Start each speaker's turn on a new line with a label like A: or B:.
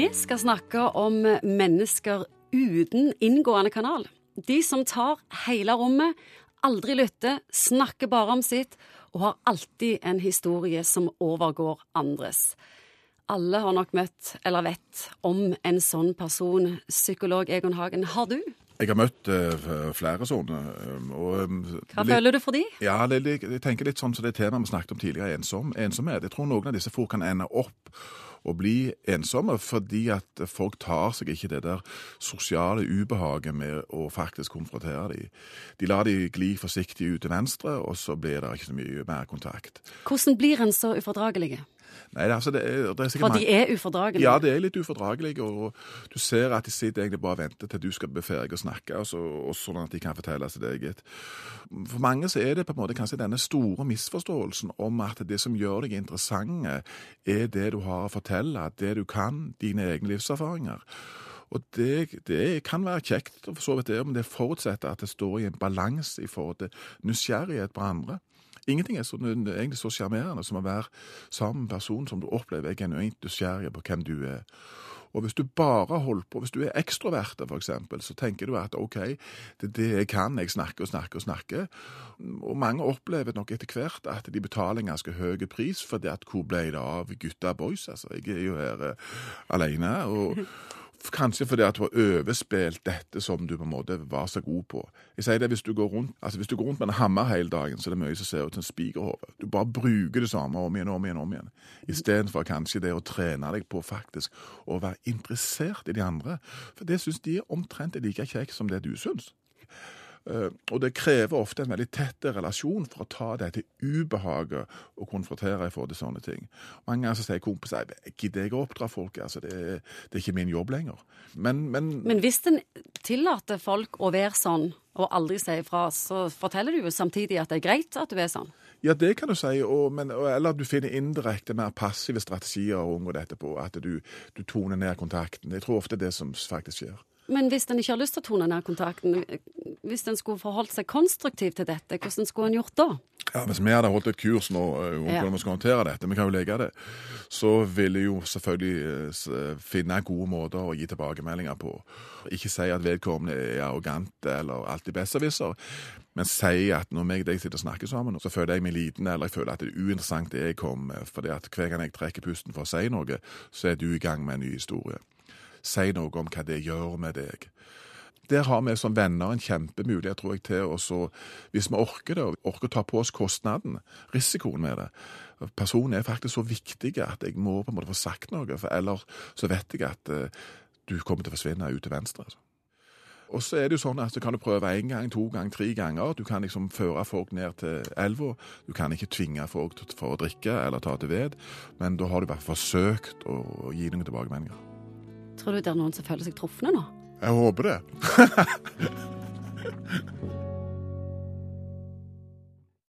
A: Vi skal snakke om mennesker uten inngående kanal. De som tar hele rommet, aldri lytter, snakker bare om sitt og har alltid en historie som overgår andres. Alle har nok møtt eller vet om en sånn person. Psykolog Egon Hagen, har du?
B: Jeg har møtt uh, flere sånne. Um, um,
A: Hva
B: litt,
A: føler du for de?
B: Ja, det, jeg tenker litt sånn som det temaet vi snakket om tidligere, ensom, ensomhet. Jeg tror noen av disse folk kan ende opp og bli ensomme fordi at folk tar seg ikke det der sosiale ubehaget med å faktisk konfrontere dem. De lar de gli forsiktig ut til venstre, og så blir det ikke så mye mer kontakt.
A: Hvordan blir en så ufordragelig?
B: Nei, altså, det er, det er
A: For de er ufordragelige?
B: Ja, det er litt ufordragelige. og du ser at de sitter egentlig bare og venter til du skal bli ferdig å snakke, og, så, og sånn at de kan fortelle sitt eget. For mange så er det på en måte kanskje denne store misforståelsen om at det som gjør deg interessant, er det du har å fortelle, det du kan, dine egne livserfaringer. Og det, det kan være kjekt, for så vidt det, men det forutsetter at det står i en balanse i forhold til nysgjerrighet på andre. Ingenting er så, egentlig så sjarmerende som å være sammen med en person som du opplever er genuint nysgjerrig på hvem du er. Og hvis du bare holder på, hvis du er ekstrovert for eksempel, så tenker du at ok, det er det jeg kan, jeg snakker og snakker og snakker. Og mange opplever nok etter hvert at de betaler en ganske høy pris, fordi at hvor ble det av gutta boys, altså. Jeg er jo her uh, alene. og Kanskje fordi at du har overspilt dette som du på en måte var så god på. Jeg sier det Hvis du går rundt altså hvis du går rundt med en hammer hele dagen, så er det mye som ser ut som en spikerhode. Du bare bruker det samme om igjen om igjen. om igjen. Istedenfor kanskje det å trene deg på faktisk å være interessert i de andre. For det syns de er omtrent like kjekt som det du syns. Eh, og det krever ofte en veldig tett relasjon for å ta dette ubehaget og konfrontere i forhold til sånne ting. Mange ganger så sier kompiser jeg gidder jeg å oppdra folk, altså det, det er ikke min jobb lenger. Men, men,
A: Men hvis en tillater folk å være sånn, og aldri si ifra, så forteller du jo samtidig at det er greit at du er sånn.
B: ja, det kan du si, og, men, eller at du finner indirekte mer passive strategier å unngå dette på, at du, du toner ned kontakten. Jeg tror ofte det er det som faktisk skjer.
A: Men hvis en ikke har lyst til å tone ned kontakten, hvis en skulle forholdt seg konstruktivt til dette, hvordan skulle en gjort da?
B: Ja, Hvis vi hadde holdt et kurs nå eh, om
A: Ja.
B: hvordan vi skal håndtere dette, vi kan jo leke det, så ville jo selvfølgelig eh, finne gode måter å gi tilbakemeldinger på. Ikke si at vedkommende er arrogant eller alltid besserwisser, men si at når meg og deg sitter og snakker sammen, så føler jeg meg liten, eller jeg føler at det er uinteressant det jeg kom med, fordi at hver gang jeg trekker pusten for å si noe, så er du i gang med en ny historie. Si noe om hva det gjør med deg. Der har vi som venner en kjempemulighet, tror jeg, til å hvis vi orker det, og orker å ta på oss kostnaden, risikoen med det. Personen er faktisk så viktig at jeg må på en måte få sagt noe, for ellers så vet jeg at eh, du kommer til å forsvinne ut til venstre. Altså. Og så er det jo sånn at du kan prøve én gang, to gang, tre ganger. Du kan liksom føre folk ned til elva. Du kan ikke tvinge folk for å drikke eller ta til ved, men da har du fall forsøkt å gi noen tilbakemeldinger.
A: Tror du det er noen som føler seg trufne nå?
B: Jeg håper det.